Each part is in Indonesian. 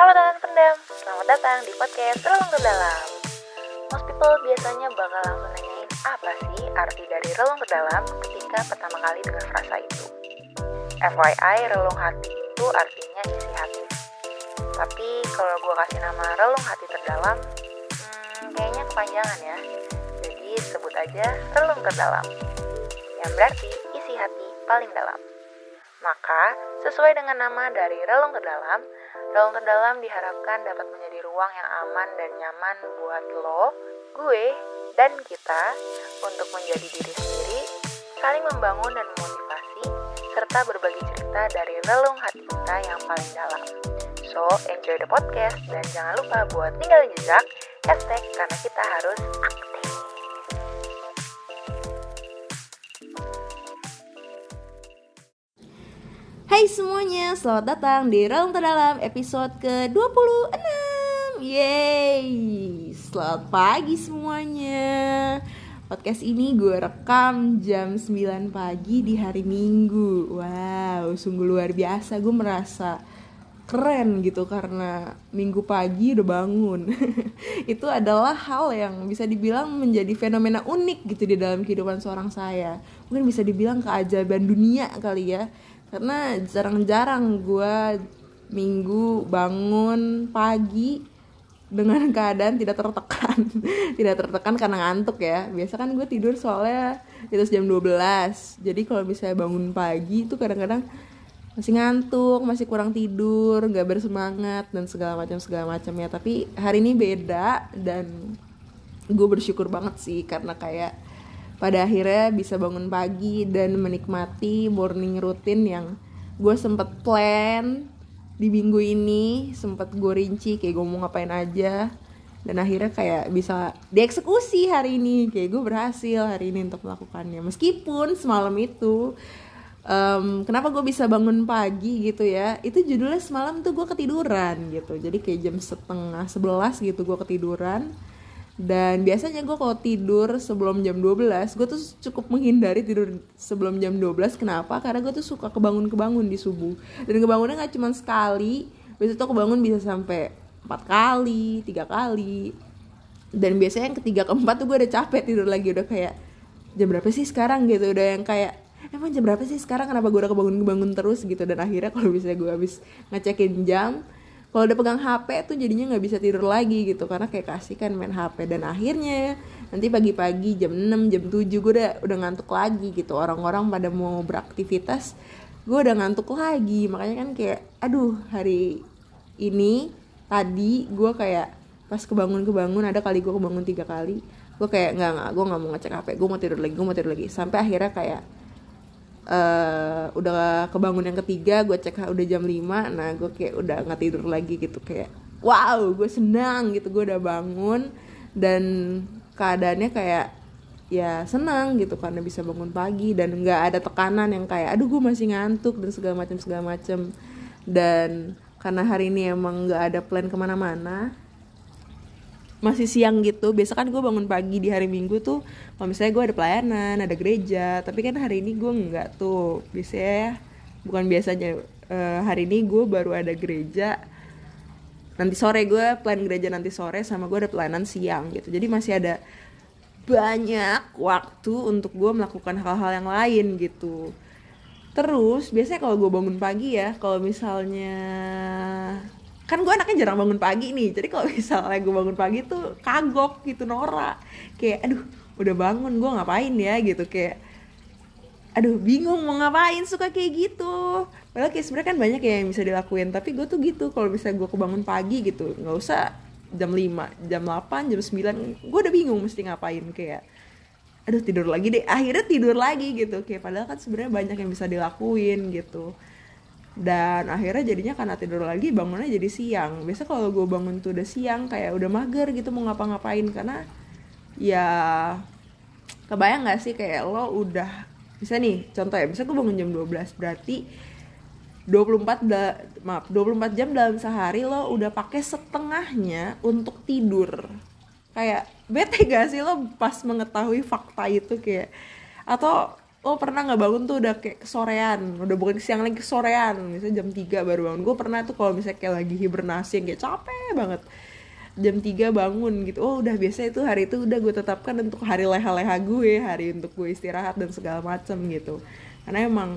Halo teman pendam, selamat datang di podcast Relung ke Dalam. Most people biasanya bakal langsung nanyain apa sih arti dari relung ke dalam ketika pertama kali dengar frasa itu. FYI, relung hati itu artinya isi hati. Tapi kalau gue kasih nama relung hati terdalam, hmm, kayaknya kepanjangan ya. Jadi sebut aja relung terdalam. Yang berarti isi hati paling dalam. Maka, sesuai dengan nama dari relung terdalam, relung terdalam diharapkan dapat menjadi ruang yang aman dan nyaman buat lo, gue, dan kita untuk menjadi diri sendiri, saling membangun dan memotivasi, serta berbagi cerita dari relung hati kita yang paling dalam. So, enjoy the podcast dan jangan lupa buat tinggalin jejak, hashtag karena kita harus aktif. Hai semuanya, selamat datang di Relung Terdalam episode ke-26 Yeay, selamat pagi semuanya. Podcast ini gue rekam jam 9 pagi di hari Minggu. Wow, sungguh luar biasa, gue merasa keren gitu karena minggu pagi udah bangun. Itu adalah hal yang bisa dibilang menjadi fenomena unik gitu di dalam kehidupan seorang saya. Mungkin bisa dibilang keajaiban dunia kali ya karena jarang-jarang gue minggu bangun pagi dengan keadaan tidak tertekan. Tidak tertekan karena ngantuk ya. Biasa kan gue tidur soalnya atas jam 12 jadi kalau misalnya bangun pagi itu kadang-kadang masih ngantuk, masih kurang tidur, nggak bersemangat dan segala macam segala macam ya. Tapi hari ini beda dan gue bersyukur banget sih karena kayak pada akhirnya bisa bangun pagi dan menikmati morning routine yang gue sempet plan di minggu ini sempet gue rinci kayak gue mau ngapain aja. Dan akhirnya kayak bisa dieksekusi hari ini kayak gue berhasil hari ini untuk melakukannya. Meskipun semalam itu um, kenapa gue bisa bangun pagi gitu ya? Itu judulnya semalam tuh gue ketiduran gitu. Jadi kayak jam setengah sebelas gitu gue ketiduran dan biasanya gue kalau tidur sebelum jam 12 gue tuh cukup menghindari tidur sebelum jam 12 kenapa? Karena gue tuh suka kebangun-kebangun di subuh. Dan kebangunnya nggak cuma sekali. Biasanya tuh kebangun bisa sampai empat kali tiga kali. Dan biasanya yang ketiga keempat tuh gue udah capek tidur lagi. Udah kayak jam berapa sih sekarang? gitu. Udah yang kayak emang jam berapa sih sekarang? Kenapa gue udah kebangun kebangun terus? gitu. Dan akhirnya kalau bisa gue habis ngecekin jam kalau udah pegang HP tuh jadinya nggak bisa tidur lagi gitu karena kayak kasih kan main HP dan akhirnya nanti pagi-pagi jam 6 jam 7 gue udah udah ngantuk lagi gitu. Orang-orang pada mau beraktivitas gue udah ngantuk lagi. Makanya kan kayak aduh hari ini tadi gue kayak pas kebangun kebangun ada kali gue kebangun tiga kali gue kayak nggak nggak gue nggak mau ngecek HP gue mau tidur lagi gue mau tidur lagi. Sampai akhirnya kayak uh, udah kebangun yang ketiga gue cek udah jam 5 nah gue kayak udah nggak tidur lagi gitu kayak wow gue senang gitu gue udah bangun. Dan keadaannya kayak ya senang gitu karena bisa bangun pagi dan nggak ada tekanan yang kayak aduh gue masih ngantuk dan segala macam segala macam dan karena hari ini emang nggak ada plan ke mana-mana masih siang gitu. Biasa kan gue bangun pagi di hari minggu tuh kalau misalnya gue ada pelayanan ada gereja tapi kan hari ini gue nggak tuh. Biasanya bukan biasanya uh, hari ini gue baru ada gereja nanti sore gue plan gereja nanti sore sama gue ada pelayanan siang gitu. Jadi masih ada banyak waktu untuk gue melakukan hal-hal yang lain gitu. Terus biasanya kalau gue bangun pagi ya kalau misalnya kan gue anaknya jarang bangun pagi nih jadi kalau misalnya gue bangun pagi tuh kagok gitu norak. Kayak aduh udah bangun gue ngapain ya? Gitu kayak aduh bingung mau ngapain suka kayak gitu. Padahal kayak sebenarnya kan banyak ya yang bisa dilakuin tapi gue tuh gitu kalau misalnya gue kebangun pagi gitu nggak usah jam 5, jam 8, jam 9 gue udah bingung mesti ngapain kayak aduh tidur lagi deh. Akhirnya tidur lagi gitu kayak padahal kan sebenarnya banyak yang bisa dilakuin gitu dan akhirnya jadinya karena tidur lagi bangunnya jadi siang. Biasa kalau gue bangun tuh udah siang kayak udah mager gitu mau ngapa-ngapain. Karena ya kebayang gak sih kayak lo udah bisa nih contoh ya bisa gue bangun jam 12 berarti 24 da, maaf 24 jam dalam sehari lo udah pakai setengahnya untuk tidur. Kayak bete gak sih lo pas mengetahui fakta itu kayak atau oh pernah nggak bangun tuh udah kayak kesorean udah bukan siang lagi kesorean. Misalnya jam 3 baru bangun. Gue pernah tuh kalau misalnya kayak lagi hibernasi yang kayak capek banget. Jam 3 bangun gitu. Oh udah biasa itu hari itu udah gue tetapkan untuk hari leha-leha gue hari untuk gue istirahat dan segala macem gitu. Karena emang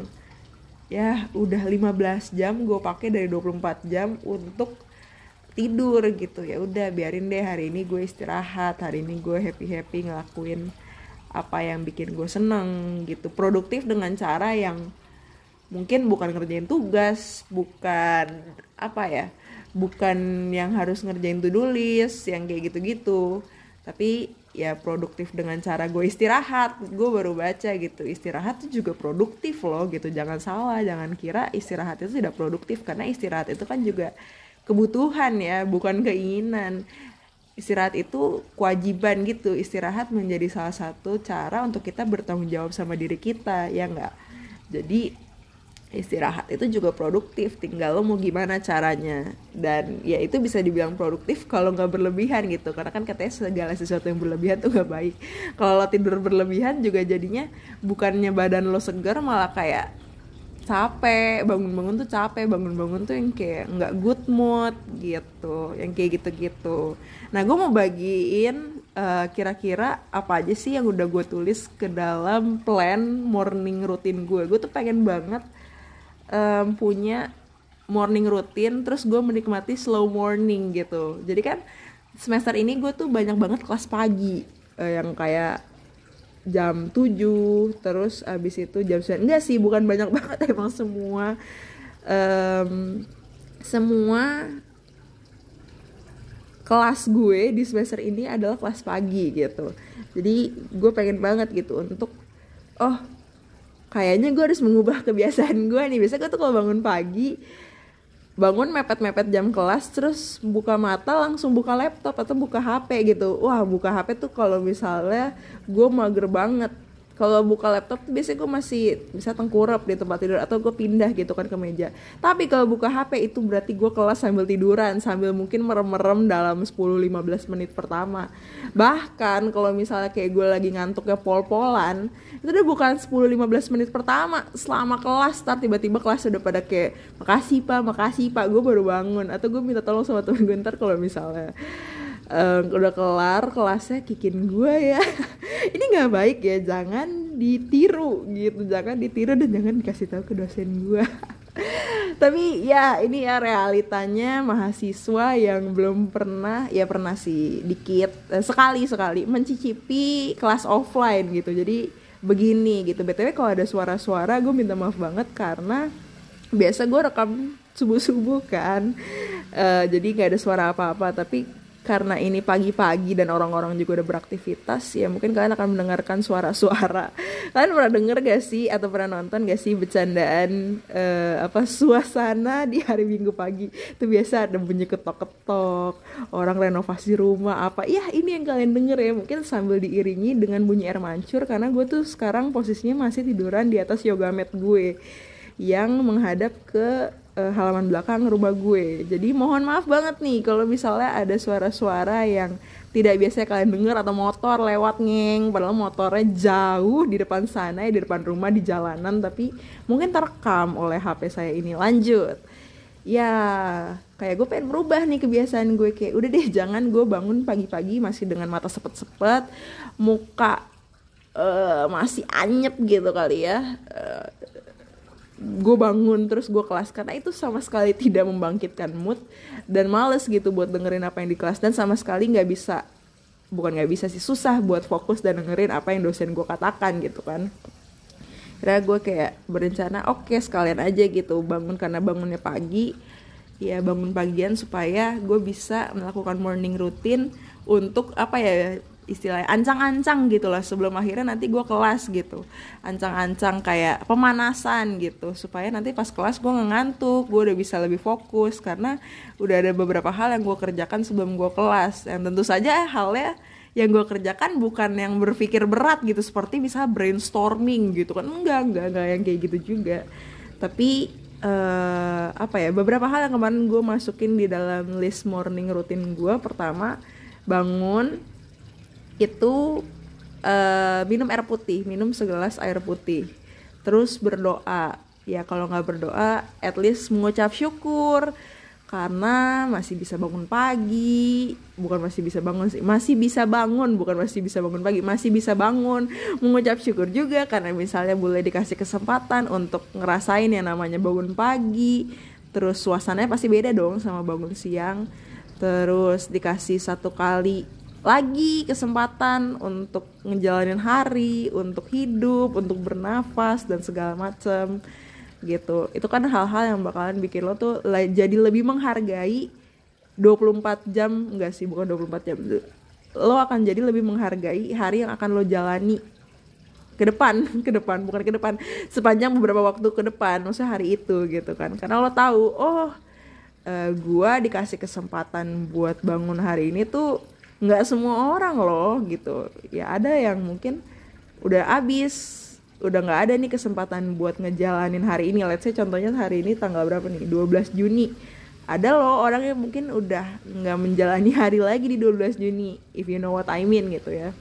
ya udah 15 jam gue pakai dari 24 jam untuk tidur gitu. Ya udah biarin deh hari ini gue istirahat hari ini gue happy happy ngelakuin apa yang bikin gue seneng gitu. Produktif dengan cara yang mungkin bukan ngerjain tugas bukan apa ya bukan yang harus ngerjain to-do list yang kayak gitu-gitu. Tapi ya produktif dengan cara gue istirahat. Gue baru baca gitu istirahat itu juga produktif loh gitu. Jangan salah jangan kira istirahat itu tidak produktif karena istirahat itu kan juga kebutuhan ya bukan keinginan istirahat itu kewajiban gitu. Istirahat menjadi salah satu cara untuk kita bertanggung jawab sama diri kita ya enggak jadi istirahat itu juga produktif. Tinggal lo mau gimana caranya. Dan ya itu bisa dibilang produktif kalau nggak berlebihan gitu. Karena kan katanya segala sesuatu yang berlebihan tuh gak baik. Kalau lo tidur berlebihan juga jadinya bukannya badan lo segar malah kayak capek bangun-bangun tuh capek bangun-bangun tuh yang kayak nggak good mood gitu yang kayak gitu-gitu. Nah gue mau bagiin kira kira-kira apa aja sih yang udah gue tulis ke dalam plan morning routine gue gue tuh pengen banget um, punya morning routine terus gue menikmati slow morning gitu. Jadi kan semester ini gue tuh banyak banget kelas pagi uh, yang kayak jam 7 terus abis itu jam 9 enggak sih bukan banyak banget emang semua. Um, semua kelas gue di semester ini adalah kelas pagi gitu. Jadi gue pengen banget gitu untuk oh kayaknya gue harus mengubah kebiasaan gue nih. Biasa gue tuh kalau bangun pagi bangun mepet-mepet jam kelas terus buka mata langsung buka laptop atau buka HP gitu. Wah buka HP tuh kalau misalnya gue mager banget kalau buka laptop biasanya gue masih bisa tengkurap di tempat tidur atau gue pindah gitu kan ke meja. Tapi kalau buka HP itu berarti gue kelas sambil tiduran sambil mungkin merem-merem dalam 10-15 menit pertama. Bahkan kalau misalnya kayak gue lagi ngantuk ya pol-polan itu udah bukan 10-15 menit pertama selama kelas start tiba-tiba kelas udah pada kayak makasih pak makasih pak. Gue baru bangun atau gue minta tolong sama temen gue ntar kalau misalnya um, udah kelar kelasnya kikin gue ya. Ini nggak baik ya jangan ditiru gitu jangan ditiru dan jangan dikasih tahu ke dosen gue tapi ya ini ya realitanya mahasiswa yang belum pernah ya pernah sih dikit eh, sekali sekali mencicipi kelas offline gitu. Jadi begini gitu. Btw kalau ada suara-suara gue minta maaf banget karena biasa gue rekam subuh subuh kan. Uh, jadi nggak ada suara apa-apa tapi karena ini pagi-pagi dan orang-orang juga udah beraktivitas ya mungkin kalian akan mendengarkan suara-suara. Kalian pernah denger gak sih atau pernah nonton gak sih bercandaan uh, apa suasana di hari minggu pagi? Itu biasa ada bunyi ketok-ketok orang renovasi rumah apa. Ya ini yang kalian denger ya. Mungkin sambil diiringi dengan bunyi air mancur karena gue tuh sekarang posisinya masih tiduran di atas yoga mat gue yang menghadap ke uh, halaman belakang rumah gue. Jadi mohon maaf banget nih kalau misalnya ada suara-suara yang tidak biasa kalian dengar atau motor lewat ngeng. Padahal motornya jauh di depan sana ya di depan rumah di jalanan. Tapi mungkin terekam oleh HP saya ini. Lanjut. Ya kayak gue pengen berubah nih kebiasaan gue. Kayak udah deh jangan gue bangun pagi-pagi masih dengan mata sepet-sepet muka uh, masih anyep gitu kali ya. Uh, gue bangun terus gue kelas. Karena itu sama sekali tidak membangkitkan mood dan males gitu buat dengerin apa yang di kelas. Dan sama sekali nggak bisa bukan nggak bisa sih susah buat fokus dan dengerin apa yang dosen gue katakan gitu kan. Kira gue kayak berencana oke okay, sekalian aja gitu bangun karena bangunnya pagi. Ya bangun pagian supaya gue bisa melakukan morning routine untuk apa ya istilahnya ancang-ancang gitu lah sebelum akhirnya nanti gue kelas gitu. Ancang-ancang kayak pemanasan gitu supaya nanti pas kelas gue nggak ngantuk gue udah bisa lebih fokus karena udah ada beberapa hal yang gue kerjakan sebelum gue kelas. Yang tentu saja halnya yang gue kerjakan bukan yang berpikir berat gitu seperti bisa brainstorming gitu kan. Enggak enggak enggak yang kayak gitu juga. Tapi uh, apa ya beberapa hal yang kemarin gue masukin di dalam list morning routine gue pertama bangun itu uh, minum air putih minum segelas air putih. Terus berdoa. Ya kalau nggak berdoa at least mengucap syukur. Karena masih bisa bangun pagi. Bukan masih bisa bangun sih. Masih bisa bangun bukan masih bisa bangun pagi. Masih bisa bangun mengucap syukur juga. Karena misalnya boleh dikasih kesempatan untuk ngerasain yang namanya bangun pagi. Terus suasananya pasti beda dong sama bangun siang. Terus dikasih satu kali lagi kesempatan untuk ngejalanin hari untuk hidup untuk bernafas dan segala macam gitu. Itu kan hal-hal yang bakalan bikin lo tuh jadi lebih menghargai 24 jam enggak sih bukan 24 jam lo akan jadi lebih menghargai hari yang akan lo jalani ke depan ke depan bukan ke depan sepanjang beberapa waktu ke depan maksudnya hari itu gitu kan. Karena lo tahu oh uh, gua dikasih kesempatan buat bangun hari ini tuh nggak semua orang loh gitu. Ya ada yang mungkin udah abis udah nggak ada nih kesempatan buat ngejalanin hari ini. Let's say contohnya hari ini tanggal berapa nih? 12 Juni. Ada loh orang yang mungkin udah nggak menjalani hari lagi di 12 Juni if you know what I mean gitu ya.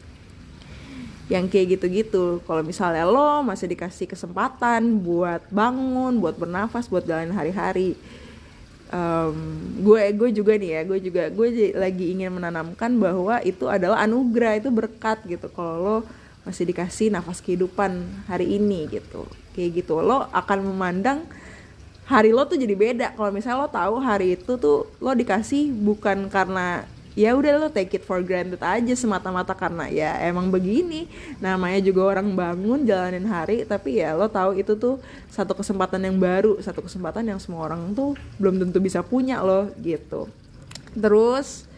Yang kayak gitu-gitu. Kalau misalnya lo masih dikasih kesempatan buat bangun buat bernafas buat jalanin hari-hari um, gue gue juga nih ya gue juga gue lagi ingin menanamkan bahwa itu adalah anugerah itu berkat gitu. Kalau lo masih dikasih nafas kehidupan hari ini gitu kayak gitu. Lo akan memandang hari lo tuh jadi beda. Kalau misalnya lo tahu hari itu tuh lo dikasih bukan karena ya udah lo take it for granted aja semata-mata karena ya emang begini. Namanya juga orang bangun jalanin hari tapi ya lo tahu itu tuh satu kesempatan yang baru satu kesempatan yang semua orang tuh belum tentu bisa punya lo gitu. Terus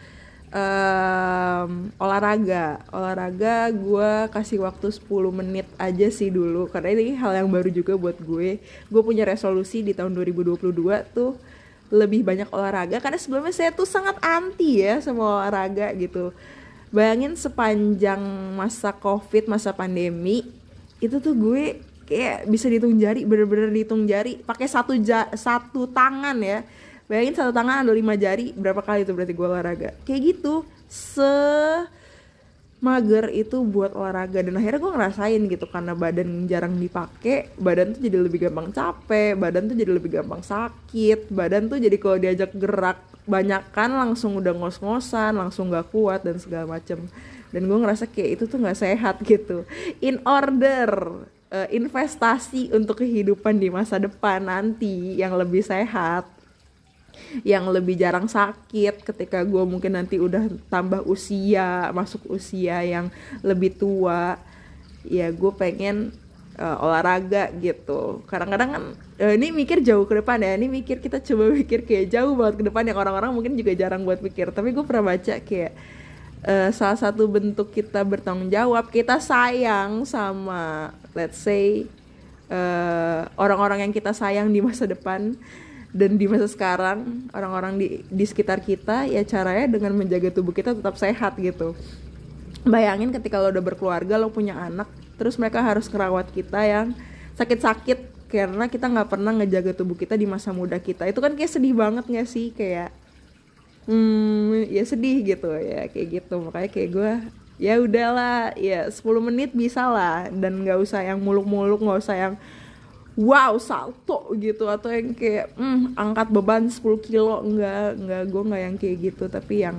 um, olahraga. Olahraga gue kasih waktu 10 menit aja sih dulu karena ini hal yang baru juga buat gue. Gue punya resolusi di tahun 2022 tuh lebih banyak olahraga karena sebelumnya saya tuh sangat anti ya sama olahraga gitu. Bayangin sepanjang masa covid masa pandemi itu tuh gue kayak bisa dihitung jari bener-bener dihitung jari pakai satu ja satu tangan ya. Bayangin satu tangan ada lima jari berapa kali itu berarti gue olahraga? Kayak gitu. Se mager itu buat olahraga. Dan akhirnya gue ngerasain gitu karena badan jarang dipakai badan tuh jadi lebih gampang capek badan tuh jadi lebih gampang sakit badan tuh jadi kalau diajak gerak banyak kan langsung udah ngos-ngosan langsung gak kuat dan segala macem. Dan gue ngerasa kayak itu tuh nggak sehat gitu. In order uh, investasi untuk kehidupan di masa depan nanti yang lebih sehat yang lebih jarang sakit ketika gue mungkin nanti udah tambah usia masuk usia yang lebih tua ya gue pengen uh, olahraga gitu. Kadang-kadang kan uh, ini mikir jauh ke depan ya ini mikir kita coba mikir kayak jauh banget ke depan yang orang-orang mungkin juga jarang buat mikir tapi gue pernah baca kayak uh, salah satu bentuk kita bertanggung jawab kita sayang sama let's say orang-orang uh, yang kita sayang di masa depan dan di masa sekarang orang-orang di di sekitar kita ya caranya dengan menjaga tubuh kita tetap sehat gitu. Bayangin ketika lo udah berkeluarga lo punya anak terus mereka harus kerawat kita yang sakit-sakit karena kita nggak pernah ngejaga tubuh kita di masa muda kita. Itu kan kayak sedih banget nggak sih? Kayak hmm ya sedih gitu ya kayak gitu. Makanya kayak gue ya udahlah ya 10 menit bisa lah. Dan nggak usah yang muluk-muluk nggak usah yang wow salto gitu. Atau yang kayak mm, angkat beban 10 kilo. Enggak enggak. Gue enggak yang kayak gitu. Tapi yang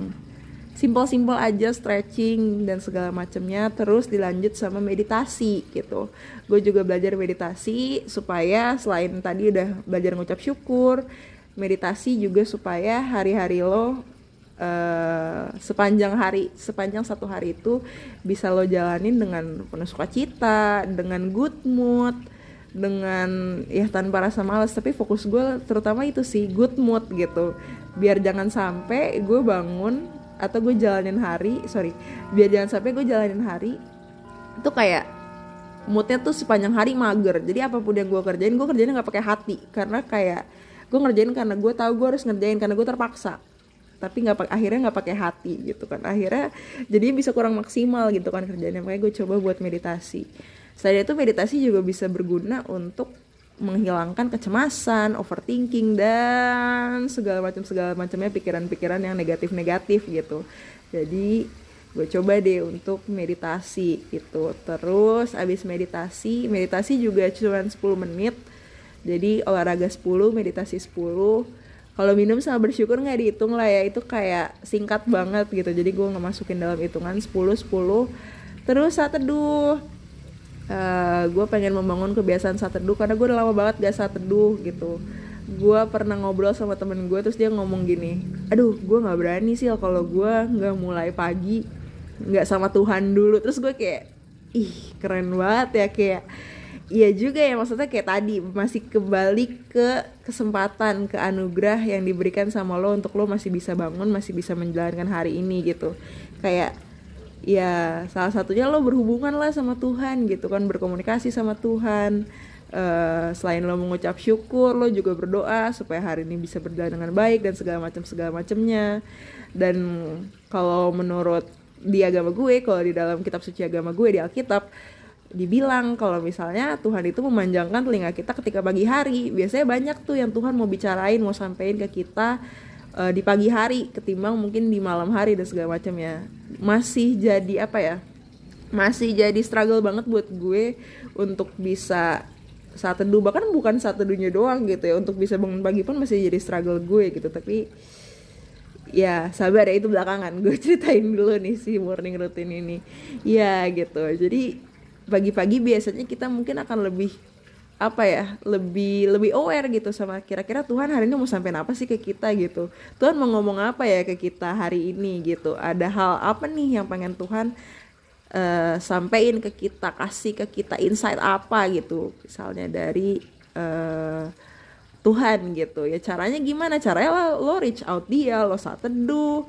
simpel-simpel aja stretching dan segala macamnya. Terus dilanjut sama meditasi gitu. Gue juga belajar meditasi supaya selain tadi udah belajar ngucap syukur meditasi juga supaya hari-hari lo Uh, sepanjang hari sepanjang satu hari itu bisa lo jalanin dengan penuh sukacita dengan good mood dengan ya tanpa rasa malas tapi fokus gue terutama itu sih good mood gitu. Biar jangan sampai gue bangun atau gue jalanin hari sorry biar jangan sampai gue jalanin hari itu kayak moodnya tuh sepanjang hari mager. Jadi apa pun yang gue kerjain gue kerjain nggak pakai hati. Karena kayak gue ngerjain karena gue tahu gue harus ngerjain karena gue terpaksa. Tapi nggak akhirnya nggak pakai hati gitu kan. Akhirnya jadi bisa kurang maksimal gitu kan kerjanya makanya gue coba buat meditasi Selain itu meditasi juga bisa berguna untuk menghilangkan kecemasan, overthinking dan segala macam segala macamnya pikiran-pikiran yang negatif-negatif gitu. Jadi gue coba deh untuk meditasi gitu. Terus abis meditasi meditasi juga cuma 10 menit. Jadi olahraga 10 meditasi 10 kalau minum sama bersyukur nggak dihitung lah ya itu kayak singkat banget gitu. Jadi gue nggak masukin dalam hitungan 10 10 terus saat teduh uh, gue pengen membangun kebiasaan saat teduh karena gue udah lama banget gak saat teduh gitu. Gue pernah ngobrol sama temen gue terus dia ngomong gini aduh gue nggak berani sih kalau gue nggak mulai pagi nggak sama Tuhan dulu. Terus gue kayak ih keren banget ya kayak iya juga ya maksudnya kayak tadi masih kembali ke kesempatan ke anugerah yang diberikan sama lo untuk lo masih bisa bangun masih bisa menjalankan hari ini gitu. Kayak ya salah satunya lo berhubungan lah sama Tuhan gitu kan berkomunikasi sama Tuhan. Uh, selain lo mengucap syukur lo juga berdoa supaya hari ini bisa berjalan dengan baik dan segala macam segala macamnya. Dan kalau menurut di agama gue kalau di dalam kitab suci agama gue di Alkitab dibilang kalau misalnya Tuhan itu memanjangkan telinga kita ketika pagi hari. Biasanya banyak tuh yang Tuhan mau bicarain mau sampein ke kita uh, di pagi hari ketimbang mungkin di malam hari dan segala macamnya masih jadi apa ya? Masih jadi struggle banget buat gue untuk bisa saat teduh bahkan bukan saat teduhnya doang gitu ya. Untuk bisa bangun pagi pun masih jadi struggle gue gitu. Tapi ya sabar ya itu belakangan. Gue ceritain dulu nih si morning routine ini. Ya gitu. Jadi pagi-pagi biasanya kita mungkin akan lebih apa ya lebih lebih aware gitu sama kira-kira Tuhan hari ini mau sampein apa sih ke kita gitu. Tuhan mau ngomong apa ya ke kita hari ini gitu. Ada hal apa nih yang pengen Tuhan uh, sampein ke kita kasih ke kita insight apa gitu. Misalnya dari uh, Tuhan gitu. Ya caranya gimana? Caranya lo, lo reach out dia lo saat teduh.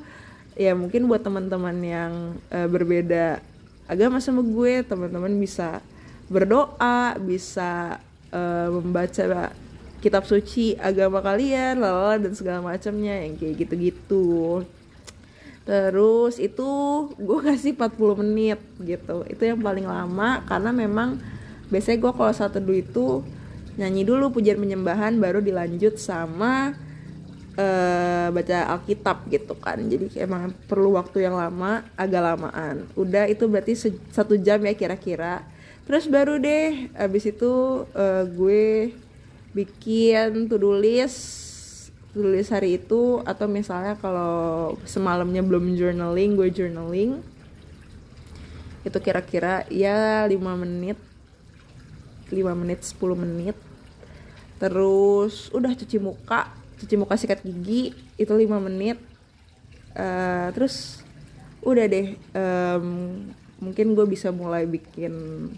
Ya mungkin buat teman-teman yang uh, berbeda agama sama gue teman-teman bisa berdoa bisa uh, membaca kitab suci agama kalian lala dan segala macamnya yang kayak gitu-gitu. Terus itu gue kasih 40 menit gitu. Itu yang paling lama karena memang biasanya gue kalau saat teduh itu nyanyi dulu pujian penyembahan baru dilanjut sama uh, baca Alkitab gitu kan. Jadi emang perlu waktu yang lama agak lamaan. Udah itu berarti satu jam ya kira-kira terus baru deh abis itu uh, gue bikin to do list tulis hari itu atau misalnya kalau semalamnya belum journaling gue journaling. Itu kira-kira ya 5 menit. 5 menit 10 menit. Terus udah cuci muka cuci muka sikat gigi itu 5 menit. Uh, terus udah deh um, mungkin gue bisa mulai bikin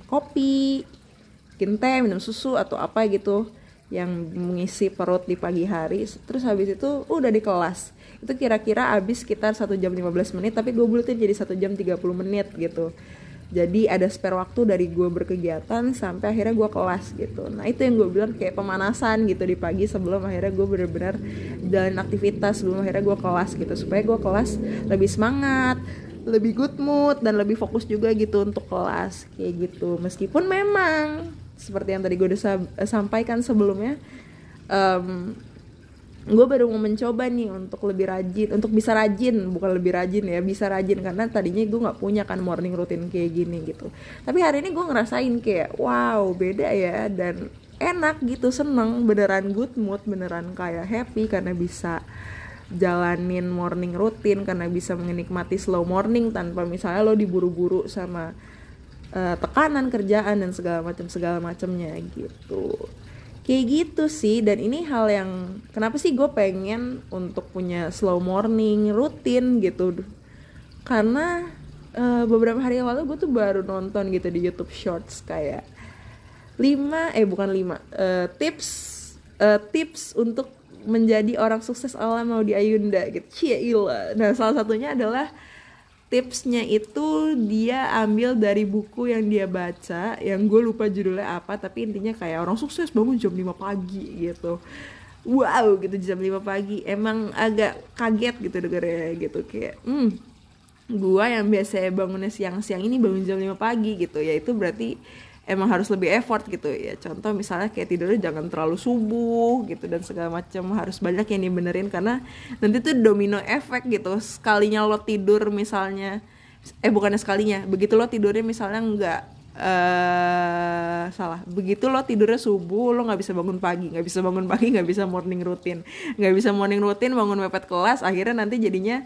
kopi bikin teh minum susu atau apa gitu yang mengisi perut di pagi hari. Terus habis itu udah di kelas. Itu kira-kira habis sekitar satu jam 15 menit tapi gue bulutin jadi satu jam 30 menit gitu. Jadi ada spare waktu dari gue berkegiatan sampai akhirnya gue kelas gitu. Nah itu yang gue bilang kayak pemanasan gitu di pagi sebelum akhirnya gue bener-bener jalan aktivitas sebelum akhirnya gue kelas gitu. Supaya gue kelas lebih semangat lebih good mood dan lebih fokus juga gitu untuk kelas kayak gitu. Meskipun memang seperti yang tadi gue udah sampaikan sebelumnya um, gue baru mau mencoba nih untuk lebih rajin untuk bisa rajin bukan lebih rajin ya bisa rajin. Karena tadinya gue nggak punya kan morning routine kayak gini gitu. Tapi hari ini gue ngerasain kayak wow beda ya dan enak gitu seneng beneran good mood beneran kayak happy karena bisa jalanin morning routine karena bisa menikmati slow morning tanpa misalnya lo diburu-buru sama uh, tekanan kerjaan dan segala macam segala macamnya gitu. Kayak gitu sih dan ini hal yang kenapa sih gue pengen untuk punya slow morning rutin gitu. Karena uh, beberapa hari yang lalu gue tuh baru nonton gitu di YouTube Shorts kayak lima eh bukan lima uh, tips uh, tips untuk menjadi orang sukses ala mau di Ayunda gitu. Cia nah salah satunya adalah tipsnya itu dia ambil dari buku yang dia baca yang gue lupa judulnya apa tapi intinya kayak orang sukses bangun jam 5 pagi gitu. Wow gitu jam 5 pagi. Emang agak kaget gitu dengernya gitu. Kayak hmm gue yang biasa bangunnya siang-siang ini bangun jam 5 pagi gitu. Ya itu berarti emang harus lebih effort gitu. Ya contoh misalnya kayak tidurnya jangan terlalu subuh gitu dan segala macam harus banyak yang dibenerin karena nanti tuh domino efek gitu. Sekalinya lo tidur misalnya eh bukannya sekalinya begitu lo tidurnya misalnya nggak eh salah. Begitu lo tidurnya subuh lo nggak bisa bangun pagi nggak bisa bangun pagi nggak bisa morning routine. Nggak bisa morning routine bangun mepet kelas akhirnya nanti jadinya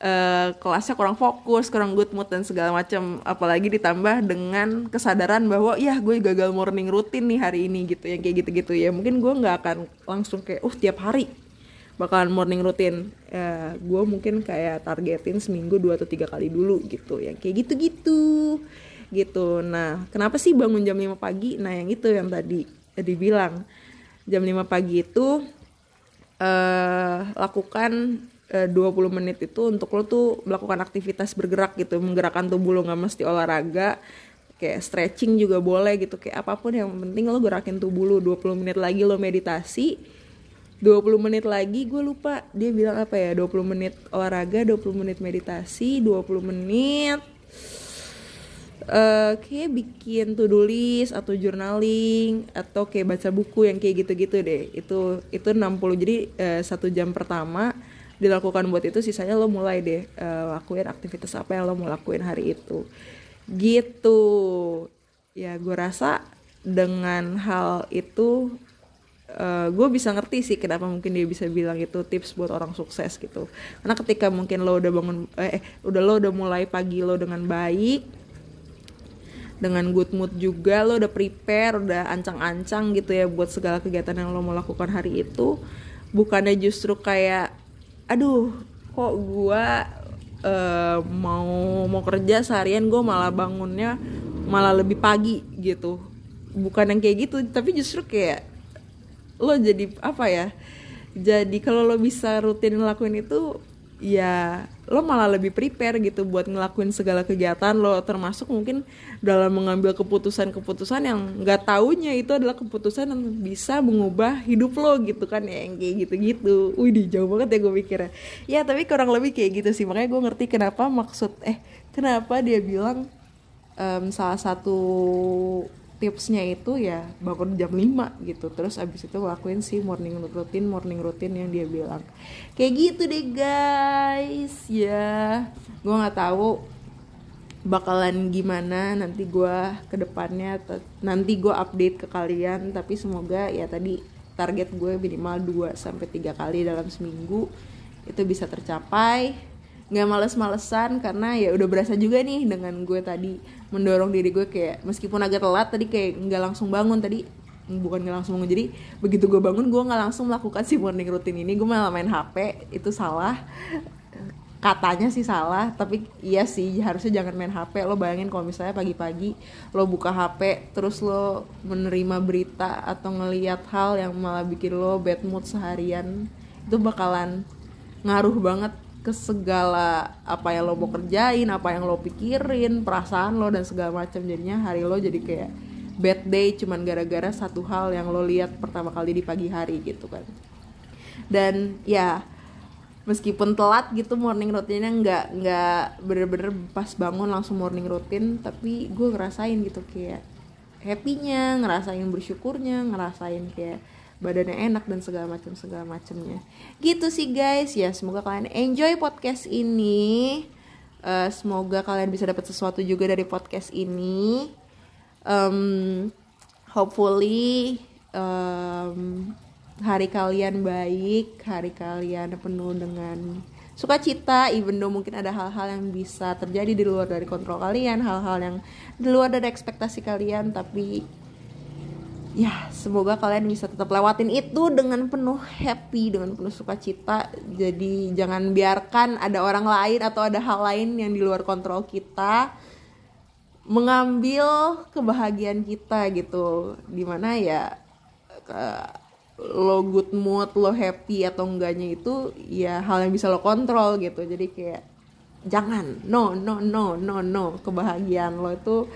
eh kelasnya kurang fokus kurang good mood dan segala macam. Apalagi ditambah dengan kesadaran bahwa ya gue gagal morning routine nih hari ini gitu yang kayak gitu-gitu. Ya mungkin gue nggak akan langsung kayak uh tiap hari bakalan morning routine. Ya, gue mungkin kayak targetin seminggu dua atau tiga kali dulu gitu. Yang kayak gitu-gitu gitu. Nah kenapa sih bangun jam 5 pagi? Nah yang itu yang tadi dibilang. Jam 5 pagi itu eh lakukan eh, 20 menit itu untuk lo tuh melakukan aktivitas bergerak gitu menggerakkan tubuh lo nggak mesti olahraga kayak stretching juga boleh gitu kayak apa pun yang penting lo gerakin tubuh lo. 20 menit lagi lo meditasi 20 menit lagi gue lupa dia bilang apa ya 20 menit olahraga 20 menit meditasi 20 menit eh kayak bikin to-do list atau journaling atau kayak baca buku yang kayak gitu-gitu deh. Itu itu 60 jadi eh, satu jam pertama dilakukan buat itu sisanya lo mulai deh eh, lakuin aktivitas apa yang lo mau lakuin hari itu. Gitu. Ya gue rasa dengan hal itu gue bisa ngerti sih kenapa mungkin dia bisa bilang itu tips buat orang sukses gitu. Karena ketika mungkin lo udah bangun eh, eh udah lo udah mulai pagi lo dengan baik dengan good mood juga lo udah prepare udah ancang-ancang gitu ya buat segala kegiatan yang lo mau lakukan hari itu bukannya justru kayak aduh kok gue uh, mau mau kerja seharian gue malah bangunnya malah lebih pagi gitu. Bukan yang kayak gitu tapi justru kayak lo jadi apa ya jadi kalau lo bisa rutin ngelakuin itu ya lo malah lebih prepare gitu buat ngelakuin segala kegiatan lo termasuk mungkin dalam mengambil keputusan-keputusan yang nggak taunya itu adalah keputusan yang bisa mengubah hidup lo gitu kan ya yang kayak gitu-gitu. Wih jauh banget ya gue mikirnya. Ya tapi kurang lebih kayak gitu sih makanya gue ngerti kenapa maksud eh kenapa dia bilang um, salah satu tipsnya itu ya bangun jam 5 gitu. Terus abis itu lakuin si morning routine morning routine yang dia bilang. Kayak gitu deh guys. Ya gue nggak tahu bakalan gimana nanti gue ke depannya nanti gue update ke kalian. Tapi semoga ya tadi target gue minimal 2 sampai tiga kali dalam seminggu itu bisa tercapai nggak males-malesan karena ya udah berasa juga nih dengan gue tadi mendorong diri gue kayak meskipun agak telat tadi kayak nggak langsung bangun tadi bukan nggak langsung bangun jadi begitu gue bangun gue nggak langsung melakukan si morning routine ini gue malah main hp itu salah. Katanya sih salah tapi iya sih harusnya jangan main HP lo bayangin kalau misalnya pagi-pagi lo buka HP terus lo menerima berita atau ngeliat hal yang malah bikin lo bad mood seharian itu bakalan ngaruh banget ke segala apa yang lo mau kerjain, apa yang lo pikirin, perasaan lo dan segala macam jadinya hari lo jadi kayak bad day cuman gara-gara satu hal yang lo lihat pertama kali di pagi hari gitu kan. Dan ya meskipun telat gitu morning rutinnya nggak nggak bener-bener pas bangun langsung morning rutin tapi gue ngerasain gitu kayak happynya ngerasain bersyukurnya ngerasain kayak badannya enak dan segala macam segala macamnya. Gitu sih guys. Ya semoga kalian enjoy podcast ini. Uh, semoga kalian bisa dapat sesuatu juga dari podcast ini. Um, hopefully um, hari kalian baik hari kalian penuh dengan sukacita even though mungkin ada hal-hal yang bisa terjadi di luar dari kontrol kalian hal-hal yang di luar dari ekspektasi kalian tapi ya semoga kalian bisa tetap lewatin itu dengan penuh happy dengan penuh sukacita. Jadi jangan biarkan ada orang lain atau ada hal lain yang di luar kontrol kita mengambil kebahagiaan kita gitu. Di mana ya lo good mood lo happy atau enggaknya itu ya hal yang bisa lo kontrol gitu. Jadi kayak jangan. No no no no no. Kebahagiaan lo itu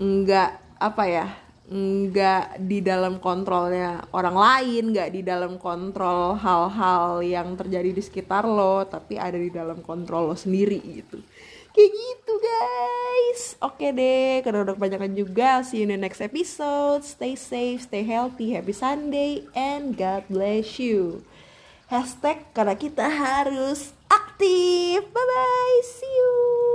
enggak apa ya nggak di dalam kontrolnya orang lain, nggak di dalam kontrol hal-hal yang terjadi di sekitar lo, tapi ada di dalam kontrol lo sendiri gitu. Kayak gitu guys. Oke deh, karena udah kebanyakan juga. See you in the next episode. Stay safe, stay healthy, happy Sunday, and God bless you. Hashtag karena kita harus aktif. Bye bye, see you.